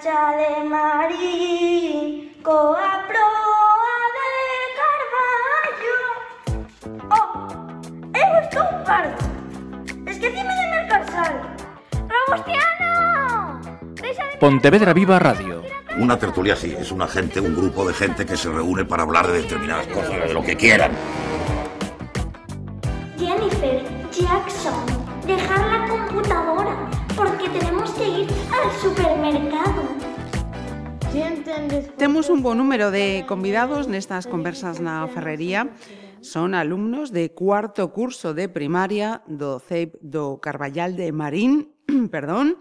marcha de Marín coa proa de Carballo. Oh, eu estou pardo. Esquecime de mercar sal. Robustiano! Deixa de Pontevedra Viva Radio. Una tertulia sí, es una gente, un grupo de gente que se reúne para hablar de determinadas cosas, de lo que quieran. Jennifer Jackson, dejar la computadora porque tenemos que ir al supermercado. Temos un bo número de convidados nestas conversas na ferrería. Son alumnos de cuarto curso de primaria do CEIP do Carballal de Marín, perdón,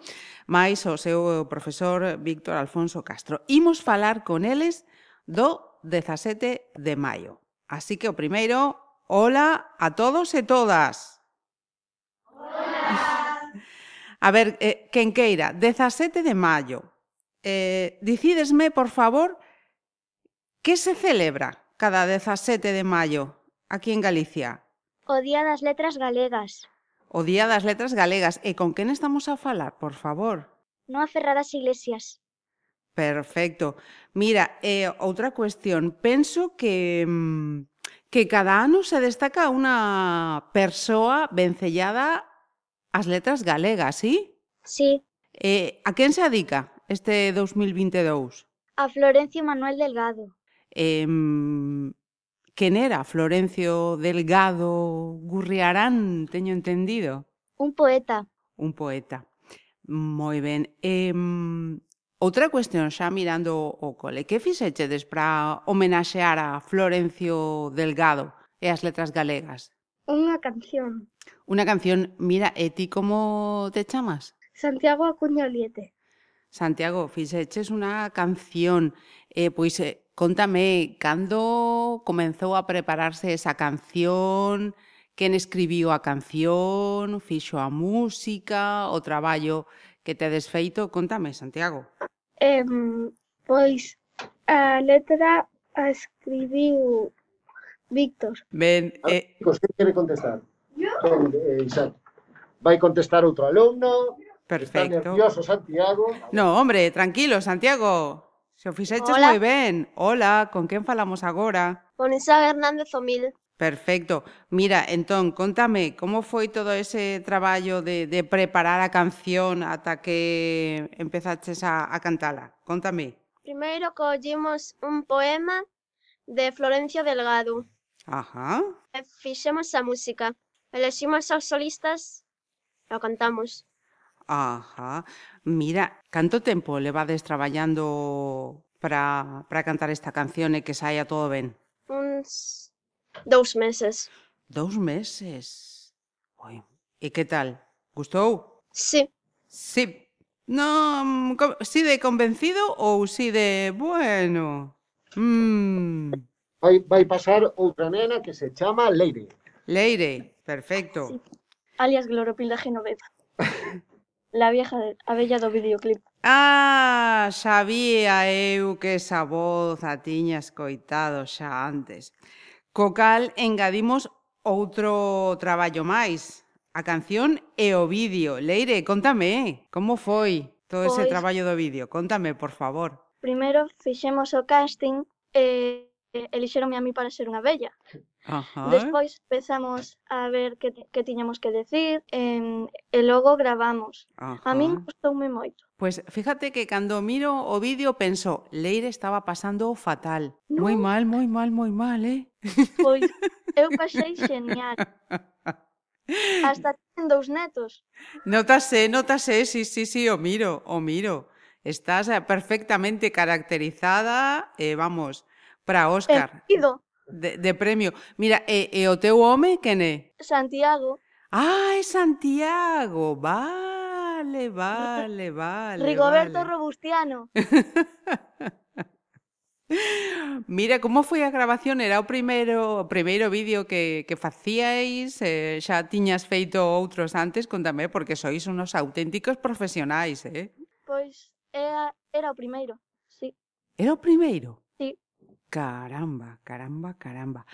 máis o seu profesor Víctor Alfonso Castro. Imos falar con eles do 17 de maio. Así que o primeiro, hola a todos e todas. Hola. A ver, eh, quen queira, 17 de maio, eh, dicídesme, por favor, que se celebra cada 17 de maio aquí en Galicia? O Día das Letras Galegas. O Día das Letras Galegas. E con quen estamos a falar, por favor? Non aferradas iglesias. Perfecto. Mira, eh, outra cuestión. Penso que, mm, que cada ano se destaca unha persoa vencellada ás letras galegas, sí? Sí. Eh, a quen se adica este 2022? A Florencio Manuel Delgado. Eh, quen era Florencio Delgado Gurriarán, teño entendido? Un poeta. Un poeta. Moi ben. Eh, outra cuestión xa mirando o cole. Que fixechedes para homenaxear a Florencio Delgado e as letras galegas? Unha canción. Unha canción. Mira, e ti como te chamas? Santiago Acuña Oliete. Santiago, fixeches unha canción, eh, pois eh, contame, cando comenzou a prepararse esa canción, quen escribiu a canción, fixo a música, o traballo que te desfeito, contame, Santiago. Eh, pois a letra a escribiu Víctor. Ben, ah, eh... Pues, que quere contestar? Yo? Eh, Isaac. Vai contestar outro alumno, Perfecto. ¿Está nervioso, Santiago? No, hombre, tranquilo, Santiago. Se o fixeches Hola. moi ben. Hola, con quen falamos agora? Con Isa Hernández Omil. Perfecto. Mira, entón, contame, como foi todo ese traballo de, de preparar a canción ata que empezaches a, a cantala? Contame. Primeiro collimos un poema de Florencio Delgado. Ajá. E fixemos a música. Eleximos aos solistas e o cantamos. Ajá. Mira, canto tempo levades traballando para, para cantar esta canción e que saia todo ben? Uns dous meses. Dous meses? Oi. E que tal? Gustou? Sí. Sí. Non, si mm, sí de convencido ou si sí de bueno. Mm. Vai, vai pasar outra nena que se chama Leire. Leire, perfecto. Sí. Alias Gloropilda Genoveva. La vieja a bella do videoclip. Ah, sabía eu que esa voz a tiña escoitado xa antes. Co cal engadimos outro traballo máis, a canción e o vídeo. Leire, contame, como foi todo ese pois, traballo do vídeo? Contame, por favor. Primeiro fixemos o casting e Eh, elixeronme a mí para ser unha vella. Ajá. Despois empezamos a ver que, que tiñamos que decir eh, e logo gravamos. Ajá. A min gustoume moito. Pois pues fíjate que cando miro o vídeo penso, Leire estaba pasando fatal. No. Moi mal, moi mal, moi mal, eh? Pois eu pasei genial. Hasta ten dous netos. Notase, notase, sí, sí, sí, o miro, o miro. Estás eh, perfectamente caracterizada, eh, vamos, Para Óscar. De, de premio. Mira, e, e o teu home quen é? Santiago. Ah, é Santiago, vale, vale, vale. Rigoberto vale. Robustiano. Mira, como foi a grabación? Era o primeiro o primeiro vídeo que, que facíais? Eh, xa tiñas feito outros antes? Contame, porque sois unos auténticos profesionais, eh? Pois era, era o primeiro, sí. Era o primeiro? Caramba, caramba, caramba.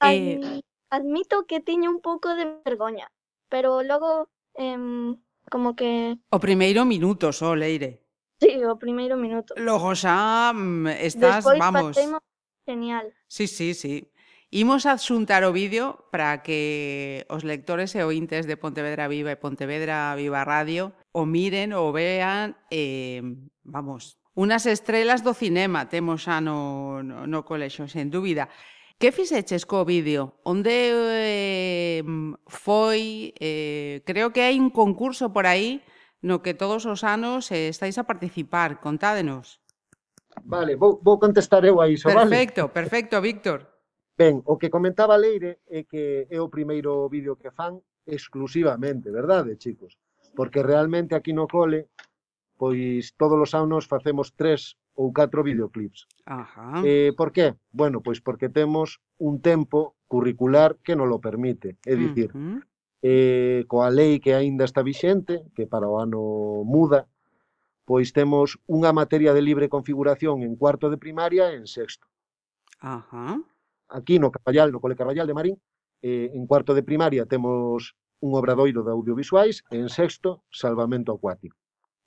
Eh, admito que tiña un pouco de vergoña, pero logo em, como que o primeiro minuto só, Leire. sí, o primeiro minuto. Logo xa mm, estás, Despois vamos. pasemos genial. Sí, sí, sí. Imos adxuntar o vídeo para que os lectores e ointes de Pontevedra Viva e Pontevedra Viva Radio o miren o vean, eh, vamos, Unas estrelas do cinema temos xa no, no, no colexo, sen dúbida. Que fixeches co vídeo? Onde eh, foi? Eh, creo que hai un concurso por aí no que todos os anos eh, estáis a participar. Contádenos. Vale, vou, vou contestar eu a iso, perfecto, vale? Perfecto, perfecto, Víctor. Ben, o que comentaba Leire é que é o primeiro vídeo que fan exclusivamente, verdade, chicos? Porque realmente aquí no cole pois todos os anos facemos tres ou catro videoclips. Ajá. Eh, por qué? Bueno, pois porque temos un tempo curricular que non lo permite. É dicir, uh -huh. eh, coa lei que aínda está vixente, que para o ano muda, pois temos unha materia de libre configuración en cuarto de primaria e en sexto. Ajá. Aquí no Carballal, no Cole Carballal de Marín, eh, en cuarto de primaria temos un obradoiro de audiovisuais e en sexto, salvamento acuático.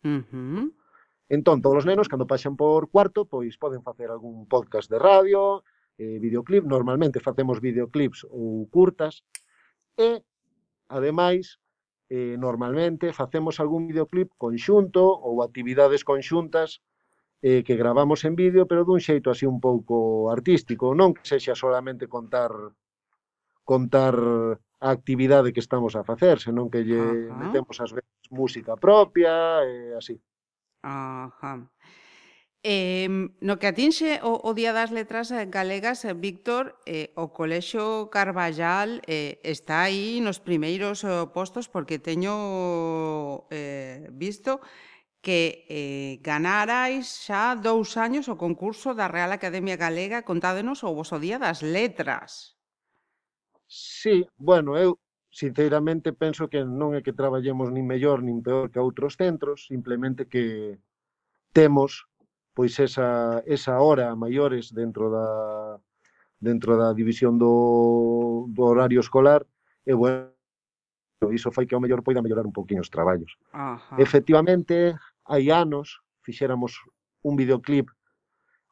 Uh -huh. Entón, todos os nenos, cando pasan por cuarto, pois poden facer algún podcast de radio, eh, videoclip, normalmente facemos videoclips ou curtas, e, ademais, eh, normalmente facemos algún videoclip conxunto ou actividades conxuntas eh, que gravamos en vídeo, pero dun xeito así un pouco artístico, non que sexa solamente contar contar a actividade que estamos a facer, senón que lle Ajá. metemos as veces música propia e así. Ajá. Eh, no que atinxe o, o Día das Letras Galegas, Víctor, eh, o Colexo Carballal eh, está aí nos primeiros eh, postos porque teño eh, visto que eh, ganarais xa dous años o concurso da Real Academia Galega contádenos o vosso Día das Letras. Sí, bueno, eu sinceramente penso que non é que traballemos nin mellor nin peor que outros centros, simplemente que temos pois esa, esa hora a maiores dentro da dentro da división do, do horario escolar e bueno, iso fai que ao mellor poida mellorar un poquinho os traballos. Ajá. Efectivamente, hai anos fixéramos un videoclip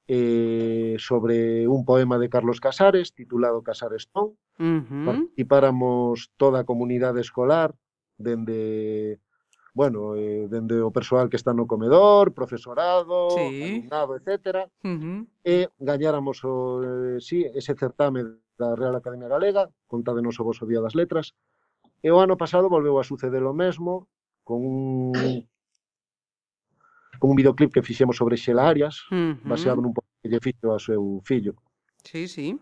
eh, sobre un poema de Carlos Casares titulado Casares Ton, Uh -huh. Participáramos toda a comunidade escolar, dende bueno, eh, dende o persoal que está no comedor, profesorado, sí. alumnado, etc. Uh -huh. E gañáramos o, eh, sí, ese certame da Real Academia Galega, contádenos o vosso Día das Letras. E o ano pasado volveu a suceder o mesmo, con un, con un videoclip que fixemos sobre Xela Arias, uh -huh. baseado nun que lle fixo a seu fillo. Sí, sí.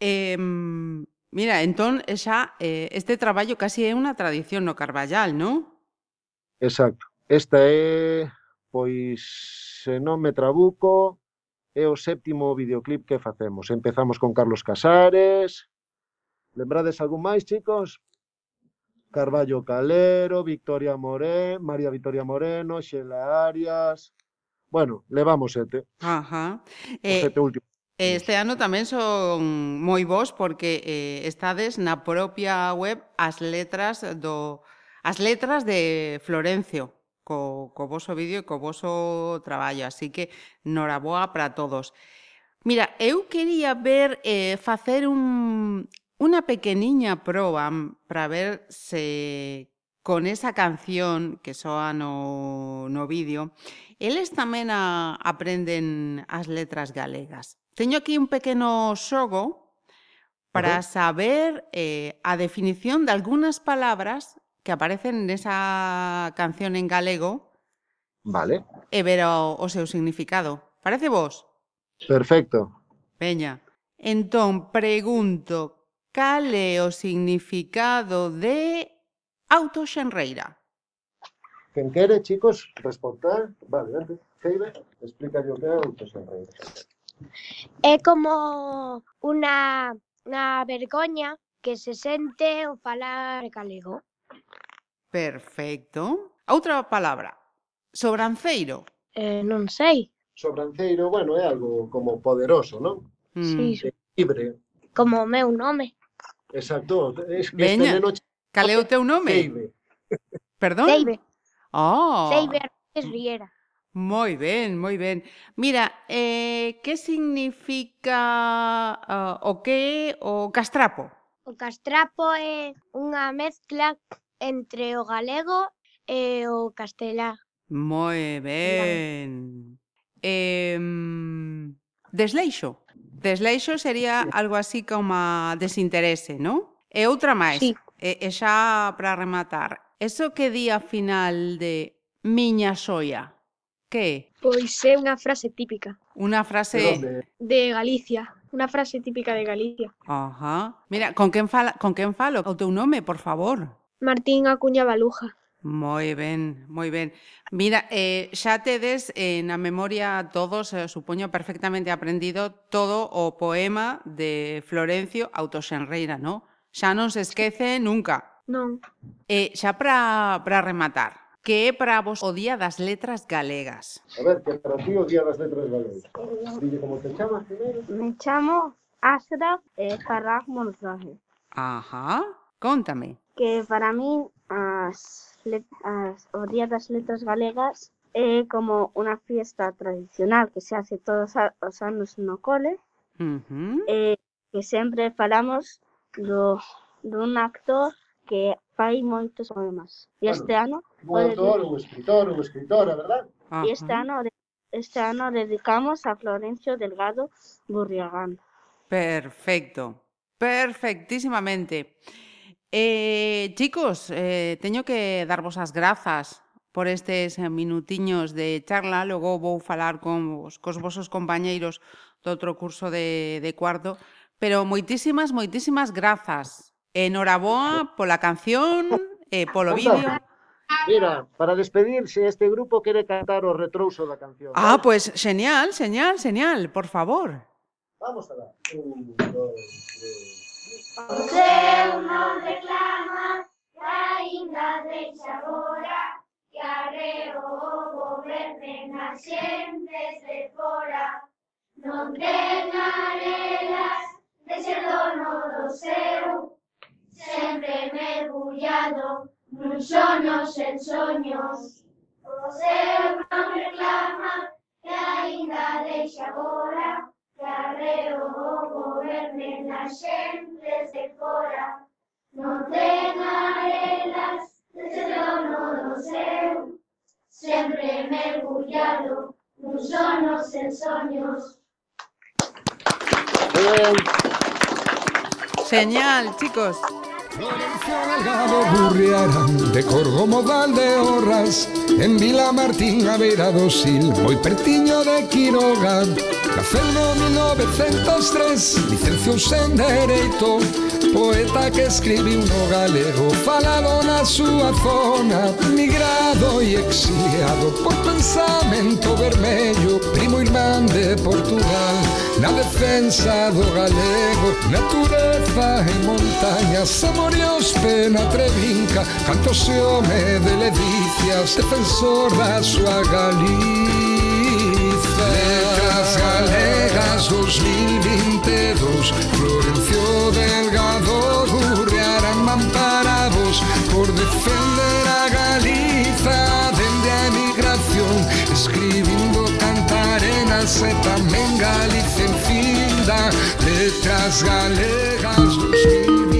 Eh, mira, entón, xa, eh, este traballo casi é unha tradición no Carballal, non? Exacto. Esta é, pois, se non me trabuco, é o séptimo videoclip que facemos. Empezamos con Carlos Casares, lembrades algún máis, chicos? Carballo Calero, Victoria Moreno, María Victoria Moreno, Xela Arias... Bueno, levamos sete. Ajá. Eh, o sete eh, último. Este ano tamén son moi vos porque eh, estades na propia web as letras do as letras de Florencio co, co voso vídeo e co voso traballo, así que noraboa para todos. Mira, eu quería ver eh, facer un unha pequeniña proba para ver se con esa canción que soa no, no vídeo, eles tamén a, aprenden as letras galegas. Teño aquí un pequeno xogo para saber eh, a definición de algunhas palabras que aparecen nesa canción en galego Vale. e ver o, o seu significado. Parece vos? Perfecto. Veña. Entón, pregunto, cal é o significado de autoxenreira? Quen quere, chicos, responder? Vale, vente. Ceibe, explica yo que é autoxenreira. É como unha, unha vergoña que se sente o falar galego. Perfecto. Outra palabra. Sobranceiro. Eh, non sei. Sobranceiro, bueno, é algo como poderoso, non? Mm. Sí. Libre. Como o meu nome. Exacto. Es que Veña. este neno... Cal é o teu nome? Seibe. Perdón? Seibe. Oh. Seibe Riera. Moi ben, moi ben. Mira, eh, que significa uh, o que é o castrapo? O castrapo é unha mezcla entre o galego e o castelá. Moi ben. Eh, desleixo. Desleixo sería algo así como desinterese, non? E outra máis. Sí. E, e xa para rematar. Eso que di a final de miña soia. Que é? Pois é unha frase típica. Unha frase... De Galicia. Unha frase típica de Galicia. Ajá. Mira, con quen, fala, con quen falo? O teu nome, por favor. Martín Acuña Baluja. Moi ben, moi ben. Mira, eh, xa tedes eh, na memoria todos, eh, supoño perfectamente aprendido todo o poema de Florencio Autosenreira, non? Xa non se esquece nunca. Non. Eh, xa para rematar, que para vos odia las letras galegas. A ver, que para ti odia las letras galegas. Dile cómo te llamas. Me llamo Ashraf eh, Farrah Ajá, contame. Que para mí las uh, odiadas letras galegas eh, como una fiesta tradicional que se hace todos los años no cole, uh eh, -huh. que siempre falamos de un actor que fai moitos poemas. E este ano... Un autor, un escritor, un escritora, verdad? Ah. E este ano este ano dedicamos a Florencio Delgado Burriagán. Perfecto, perfectísimamente. Eh, chicos, eh, teño que darvos as grazas por estes minutiños de charla, logo vou falar con vos, cos vosos compañeiros do outro curso de, de cuarto, pero moitísimas, moitísimas grazas. Enhoraboa pola canción e polo vídeo. Mira, para despedirse, este grupo quere cantar o retrouso da canción. Ah, vale? pois pues, genial, genial, genial, por favor. Vamos a dar. Un, dos, tres. O seu non reclama, que aínda deixa agora, que arreo o as xentes de fora. Non ten arelas de ser dono do seu, sempre mergullado nun soños en soños. O seu non reclama, que aínda deixa agora, que arreo o gobernen as xentes de fora. Non ten arelas de ser dono do seu, sempre mergullado sonos en soños. Genial, chicos. Florencio Delgado Burriarán, de Corgo Modal de Horras, en Vila Martín a Beira do Sil, moi pertiño de Quiroga. Naceu no 1903, licenciouse en Dereito, poeta que escribiu no galego, falado na súa zona, migrado e exiliado por pensamento vermello, primo irmán de Portugal, na defensa do galego, natureza e montañas, amorios pena trebinca, canto se de levicias, defensor da súa Galiza. Letras Galegas 2022 Florencio Delgado Gurriarán Mamparados. Por defender a Galiza Dende a emigración. Escribindo cantarenas E tamén Galicia en finda Letras Galegas 2022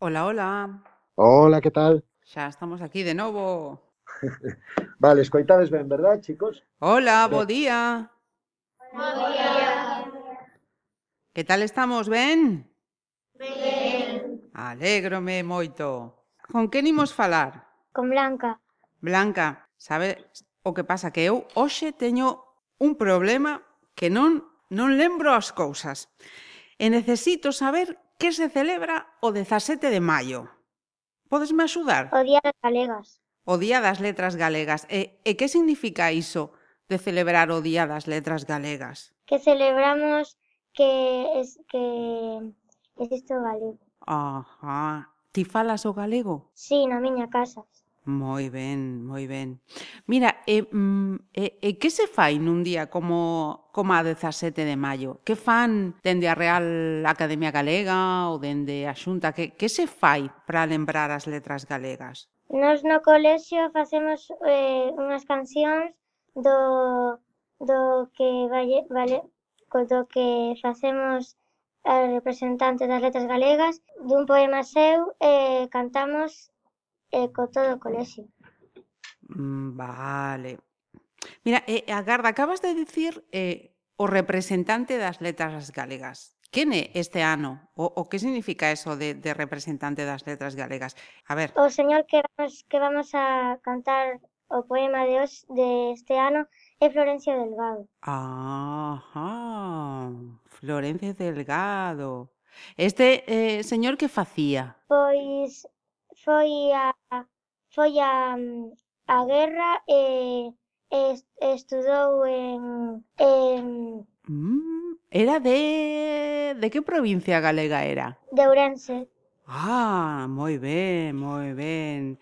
Hola, hola. Hola, que tal? Xa estamos aquí de novo. vale, escoitades ben, verdad, chicos? Hola, bo día. Bo día. Que tal estamos, ben? Ben. Alégrome moito. Con que nimos falar? Con Blanca. Blanca, sabe o que pasa que eu hoxe teño un problema que non non lembro as cousas. E necesito saber que se celebra o 17 de maio. Podesme axudar? O Día das Galegas. O Día das Letras Galegas. E, e que significa iso de celebrar o Día das Letras Galegas? Que celebramos que es que existe o galego. Ajá. Ti falas o galego? Sí, na miña casa. Moi ben, moi ben. Mira, eh, mm, eh, eh, e, e, e que se fai nun día como como a 17 de maio? Que fan dende a Real Academia Galega ou dende a Xunta? Que, que se fai para lembrar as letras galegas? Nos no colexio facemos eh, unhas cancións do, do que vale, vale, do que facemos a representante das letras galegas dun poema seu e eh, cantamos e co todo o colexio. Mm, Vale. Mira, eh, agarda, acabas de dicir eh, o representante das letras galegas. Quen é este ano? O, o que significa eso de, de representante das letras galegas? A ver, O señor que vamos, que vamos a cantar o poema de, os, de este ano é Florencio Delgado. Ajá, Florencio Delgado. Este eh, señor que facía? Pois foi a foi a, a guerra e, e estudou en, en mm, Era de de que provincia galega era? De Ourense. Ah, moi ben, moi ben.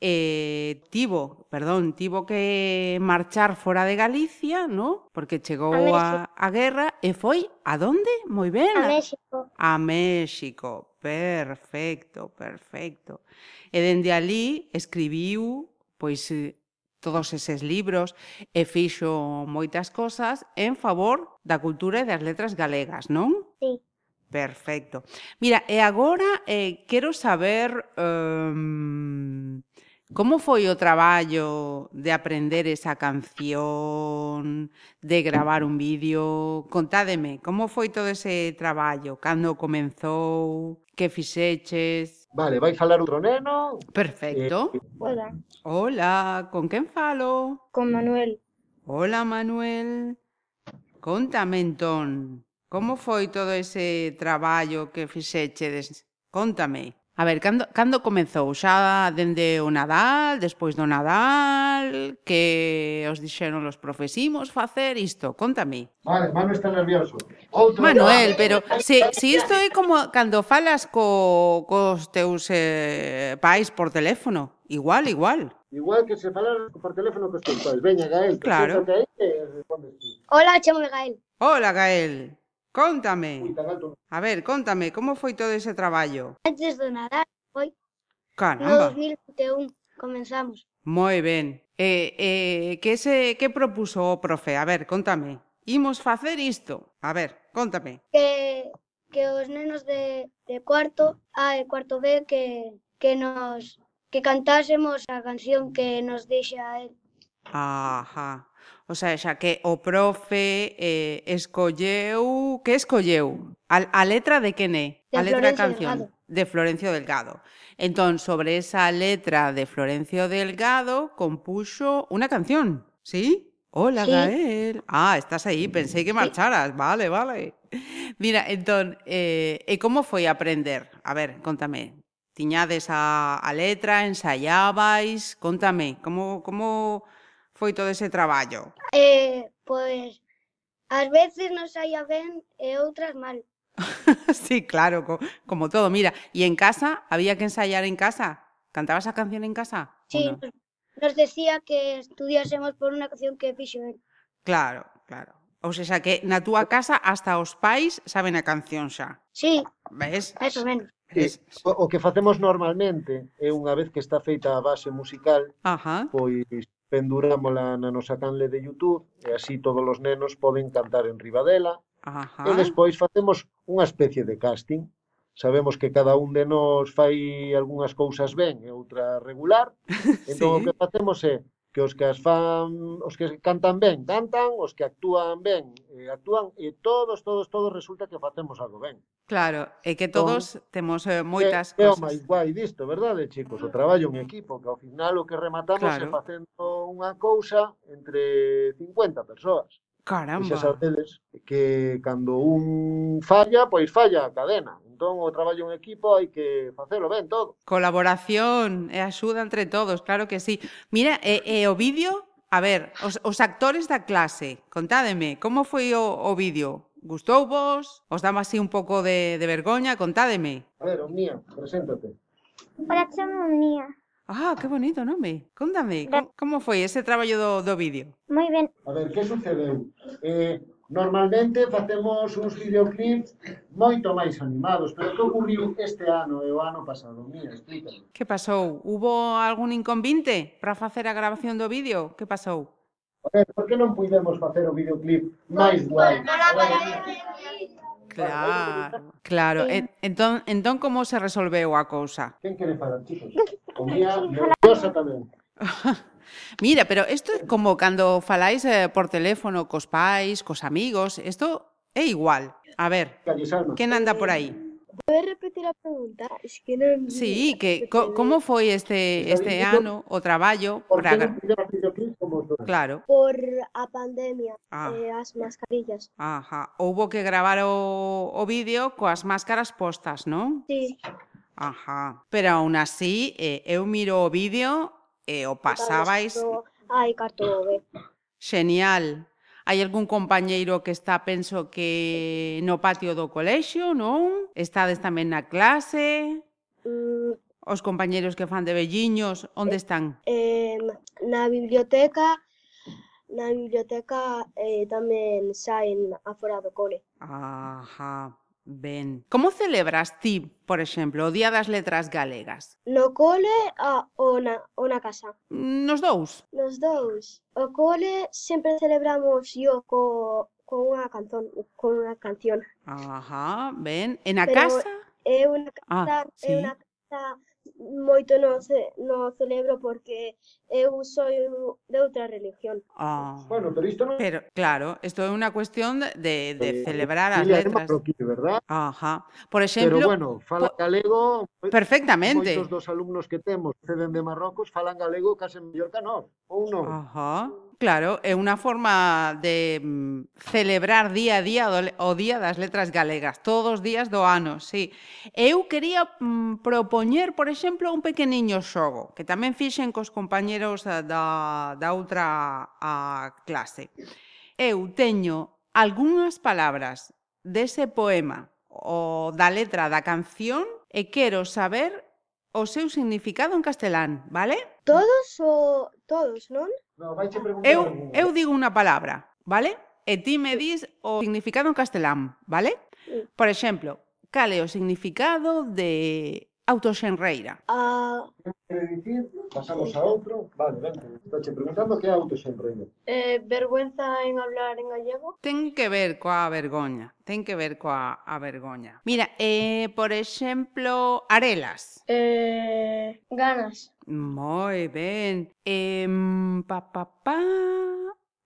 Eh, tivo, perdón, tivo que marchar fora de Galicia, no? Porque chegou a, a, a guerra e foi a donde? Moi ben. A México. A México perfecto, perfecto. E dende ali escribiu pois eh, todos eses libros e fixo moitas cosas en favor da cultura e das letras galegas, non? Sí. Perfecto. Mira, e agora eh, quero saber um, Como foi o traballo de aprender esa canción, de gravar un vídeo? Contádeme, como foi todo ese traballo? Cando comenzou? Que fixeches? Vale, vai falar outro neno? Perfecto. Eh, hola. Hola, con quen falo? Con Manuel. Hola, Manuel. Contame entón, como foi todo ese traballo que fixechedes? Contame. A ver, cando, cando comezou? Xa dende o Nadal, despois do Nadal, que os dixeron os profesimos facer isto? Contame. Vale, Manu está nervioso. Outro Manuel, día. pero se, se isto é como cando falas co, cos teus eh, pais por teléfono, igual, igual. Igual que se falar por teléfono cos teus pais. Veña, Gael, claro. Que aí, eh, Hola, chamo Gael. Hola, Gael. Contame. A ver, contame, como foi todo ese traballo? Antes do Nadal foi. Caramba. No 2021 comenzamos. Moi ben. Eh, eh, que se que propuso o profe? A ver, contame. Imos facer isto. A ver, contame. Que que os nenos de, de cuarto A e cuarto B que, que nos que cantásemos a canción que nos deixa el. Ajá. O sea, xa que o profe eh, escolleu... Que escolleu? A, a letra de quen é? De a letra Florencio da canción. Delgado. De Florencio Delgado. Entón, sobre esa letra de Florencio Delgado, compuxo unha canción, ¿sí? Hola, sí. Gael. Ah, estás aí, pensei que marcharas. Sí. Vale, vale. Mira, entón, eh, e como foi aprender? A ver, contame. Tiñades a, a letra, ensaiabais? Contame, como... como foi todo ese traballo? Eh, pois, ás veces nos saía ben e outras mal. sí, claro, co, como todo. Mira, e en casa, había que ensaiar en casa? Cantabas a canción en casa? Sí, no? nos decía que estudiásemos por unha canción que fixo él. Claro, claro. Ou seja, que na túa casa hasta os pais saben a canción xa. Sí. Ves? Eso menos. O, o que facemos normalmente é unha vez que está feita a base musical, Ajá. pois pendurámola na nosa canle de YouTube e así todos os nenos poden cantar en riba dela. Ajá. E despois facemos unha especie de casting. Sabemos que cada un de nós fai algunhas cousas ben e outra regular. Entón sí. o que facemos é que os que as fan, os que cantan ben, cantan, os que actúan ben, eh, actúan e todos, todos, todos resulta que facemos algo ben. Claro, e que entón, todos entón, temos eh, moitas é, cosas. É o máis guai disto, verdade, chicos? O traballo en equipo, que ao final o que rematamos claro. é facendo unha cousa entre 50 persoas. Caramba. E xa sabedes que cando un falla, pois falla a cadena. Entón, o traballo en equipo hai que facelo ben todo. Colaboración e axuda entre todos, claro que sí. Mira, e, e o vídeo, a ver, os, os actores da clase, contádeme, como foi o, o vídeo? Gustou vos? Os damos así un pouco de, de vergoña? Contádeme. A ver, Omnia, preséntate. Hola, chamo Omnia. Ah, que bonito nome. Contame, como, como foi ese traballo do, do vídeo? Moi ben. A ver, que sucedeu? Eh, normalmente facemos uns videoclips moito máis animados, pero que ocurriu este ano e o ano pasado? Mira, explícame. Que pasou? Hubo algún inconvinte para facer a grabación do vídeo? Que pasou? A ver, por que non puidemos facer o videoclip máis guai? Claro, claro. Sí. Entón, entón como se resolveu a cousa? Quen quere falar, chicos? ponía nerviosa tamén. Mira, pero isto é como cando faláis eh, por teléfono cos pais, cos amigos, isto é igual. A ver, quen anda por aí? Podes repetir a pregunta? Es que non... Sí, que co, como foi este este ano o traballo para Claro. Por a pandemia, ah. eh, as mascarillas. Ajá, houbo que gravar o, o vídeo coas máscaras postas, non? Sí. Ajá. Pero aún así, eh, eu miro o vídeo e eh, o pasabais... Ai, cartove. Genial. Hai algún compañeiro que está, penso que no patio do colexio, non? Estades tamén na clase? Mm. Os compañeiros que fan de velliños, onde eh, están? Eh, na biblioteca, na biblioteca eh, tamén saen afora do cole. Ajá. Ben. Como celebras ti, por exemplo, o Día das Letras Galegas? No cole a, ou, na, ou na casa? Nos dous? Nos dous. O cole sempre celebramos yo co, con unha canción, con unha canción. Ajá, ben. E na Pero casa? É unha ah, casa, ah, sí. é unha casa moito no, ce, no celebro porque eu sou de outra religión. Ah. Bueno, pero isto non... Pero, claro, isto é unha cuestión de, de eh, celebrar as letras. Marroquí, verdad? Ajá. Por exemplo... Pero, bueno, fala galego... Perfectamente. Moitos dos alumnos que temos que ven de Marrocos falan galego case mellor que nós, ou non? Ajá. Claro, é unha forma de mm, celebrar día a día o Día das Letras Galegas, todos os días do ano, sí. Eu quería mm, propoñer, por exemplo, un pequeniño xogo, que tamén fixen cos compañeros da, da outra a clase. Eu teño algunhas palabras dese poema o da letra da canción e quero saber o seu significado en castelán, vale? Todos o todos, non? No, vai eu, eu digo unha palabra, vale? E ti me dis o significado en castelán, vale? Por exemplo, cal é o significado de Autoxenreira. Ah, dicir, pasamos a outro. Vale, ben, estáche preguntando que é autoxenreira. Eh, vergüenza en hablar en gallego? Ten que ver coa vergoña, ten que ver coa a vergoña. Mira, eh, por exemplo, arelas. Eh, ganas. Moi ben. Eh, pa, pa, pa.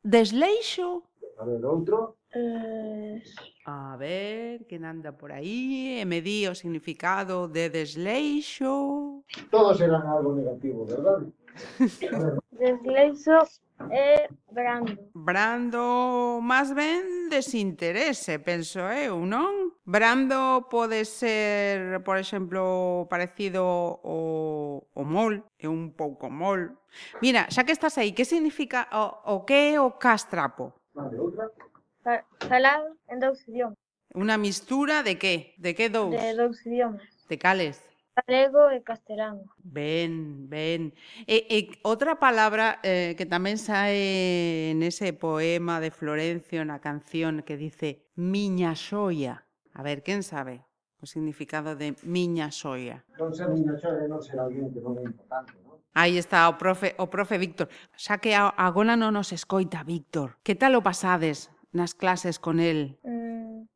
Desleixo. A ver, outro. Eh... A ver, quen anda por aí? E me di o significado de desleixo. Todos eran algo negativo, verdad? desleixo é brando. Brando, máis ben desinterese, penso eu, non? Brando pode ser, por exemplo, parecido ao, ao mol, é un pouco mol. Mira, xa que estás aí, que significa o, o que é o castrapo? Vale, outra? Falado en dous idiomas. Unha mistura de que? De que dous? De dous idiomas. De cales? Galego e castelano. Ben, ben. E, eh, e eh, outra palabra eh, que tamén sae nese poema de Florencio, na canción que dice miña xoia. A ver, quen sabe o significado de miña xoia? Non ser miña xoia non ser alguén que non é importante, non? Aí está o profe, o profe Víctor. Xa que agora non nos escoita, Víctor. Que tal o pasades nas clases con el? Mm,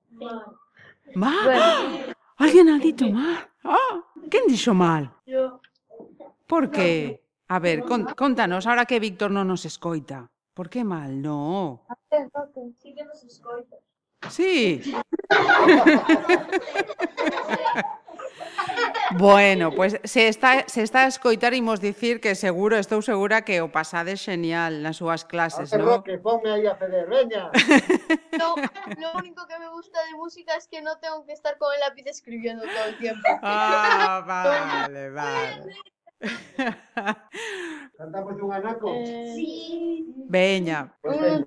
Mal? Bueno. ¡Ah! Alguén ha dito mal? Ah, quen dixo mal? Yo. Por que? A ver, con, contanos, ahora que Víctor non nos escoita. Por que mal? No. Sí que nos escoita. Sí. Bueno, pues, se está, se está a escoitar imos dicir que seguro, estou segura que o pasade xenial nas súas clases, ah, non? Roque, ponme aí a ceder, veña. no, lo único que me gusta de música es que no tengo que estar con el lápiz escribiendo todo el tiempo. Ah, vale, vale. Cantamos un anaco? Eh... Sí. Veña. Pues ben,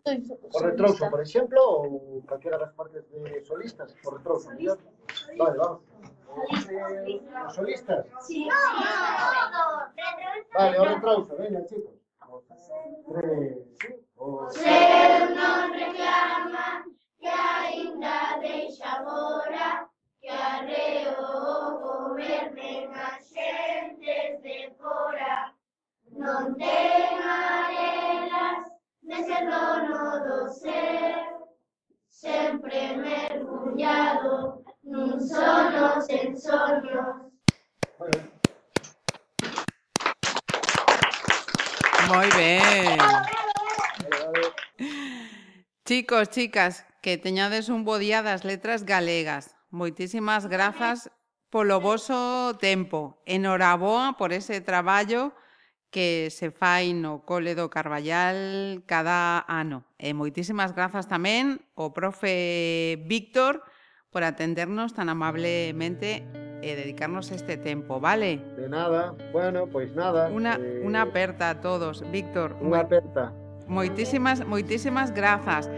o retrouso, por exemplo, ou calquera das partes de solistas, o retrouso, Solista. Vale, vamos. Os, eh, os solistas? Sí. No, no, no. Vale, o retrauso, veña, chicos. Tres, o... Ser non reclama que ainda deixa agora que arreo goberne as xentes de fora non ten arelas de ser dono do ser sempre mergullado non sono sensorios. Moi ben. Chicos, chicas, que teñades un bo día das letras galegas. Moitísimas grazas polo voso tempo. Enhoraboa por ese traballo que se fai no Cole do Carballal cada ano. E eh, moitísimas grazas tamén ao profe Víctor por atendernos tan amablemente e dedicarnos este tempo, vale? De nada. Bueno, pois nada. Una, eh, unha aperta a todos. Víctor, Unha aperta. moitísimas, moitísimas grazas.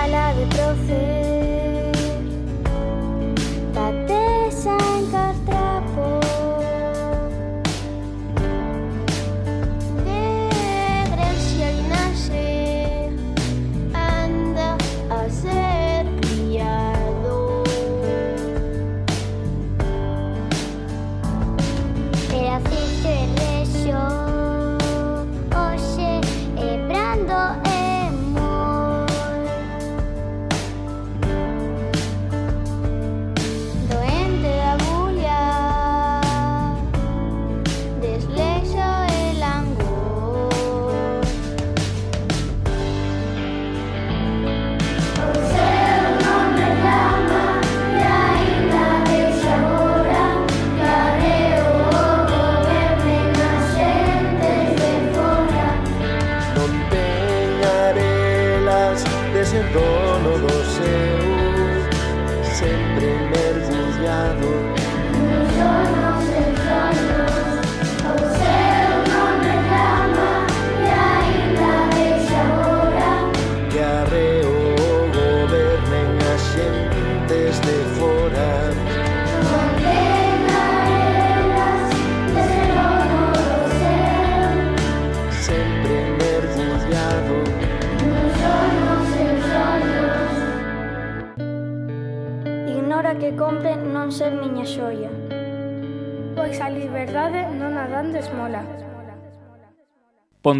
sala de profe.